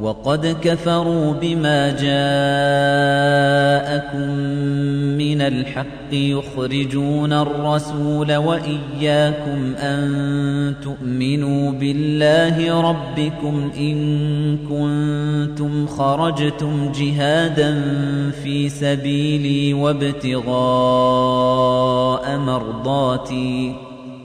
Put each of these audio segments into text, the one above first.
وقد كفروا بما جاءكم من الحق يخرجون الرسول وإياكم أن تؤمنوا بالله ربكم إن كنتم خرجتم جهادا في سبيلي وابتغاء مرضاتي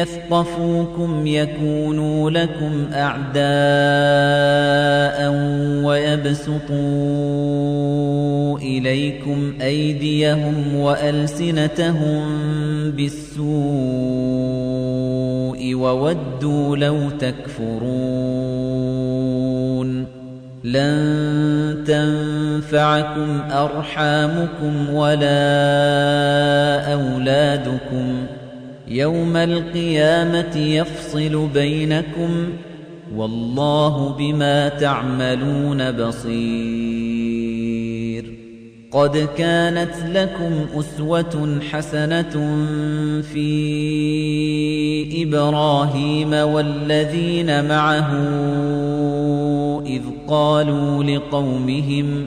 يثقفوكم يكونوا لكم أعداء ويبسطوا إليكم أيديهم وألسنتهم بالسوء وودوا لو تكفرون لن تنفعكم أرحامكم ولا أولادكم يوم القيامة يفصل بينكم والله بما تعملون بصير. قد كانت لكم أسوة حسنة في إبراهيم والذين معه إذ قالوا لقومهم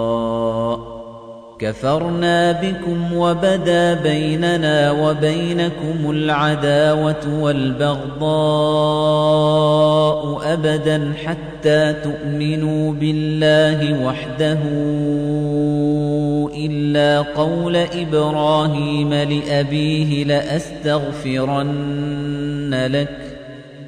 كفرنا بكم وبدا بيننا وبينكم العداوة والبغضاء أبدا حتى تؤمنوا بالله وحده إلا قول إبراهيم لأبيه لأستغفرن لك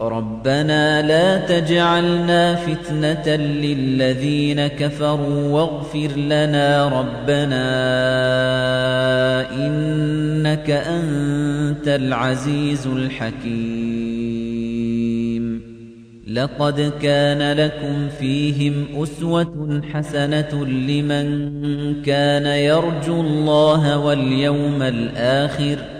ربنا لا تجعلنا فتنة للذين كفروا واغفر لنا ربنا إنك أنت العزيز الحكيم. لقد كان لكم فيهم أسوة حسنة لمن كان يرجو الله واليوم الآخر.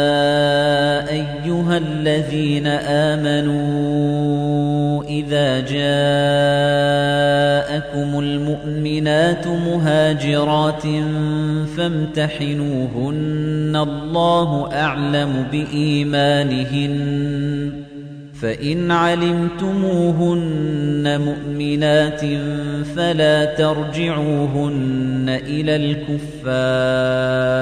الذين آمنوا إذا جاءكم المؤمنات مهاجرات فامتحنوهن الله أعلم بإيمانهن فإن علمتموهن مؤمنات فلا ترجعوهن إلى الكفار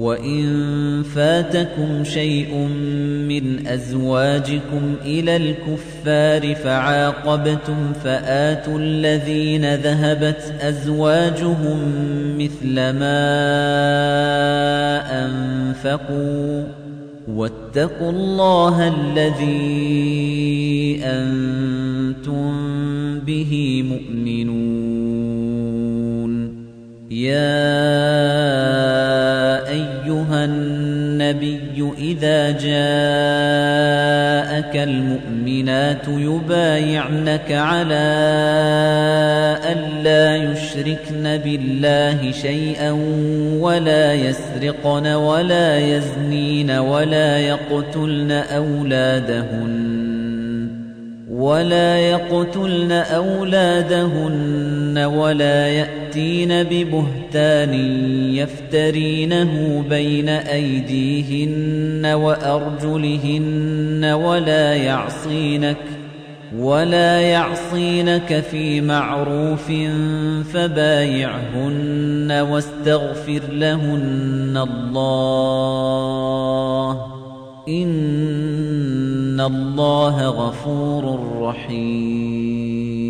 وإن فاتكم شيء من أزواجكم إلى الكفار فعاقبتم فآتوا الذين ذهبت أزواجهم مثل ما أنفقوا واتقوا الله الذي أنتم به مؤمنون. يا جاءك المؤمنات يبايعنك على ألا يشركن بالله شيئا ولا يسرقن ولا يزنين ولا يقتلن أولادهن ولا يقتلن أولادهن ولا يأتين ببهتان يفترينه بين أيديهن وأرجلهن ولا يعصينك ولا يعصينك في معروف فبايعهن واستغفر لهن الله إن الله غفور رحيم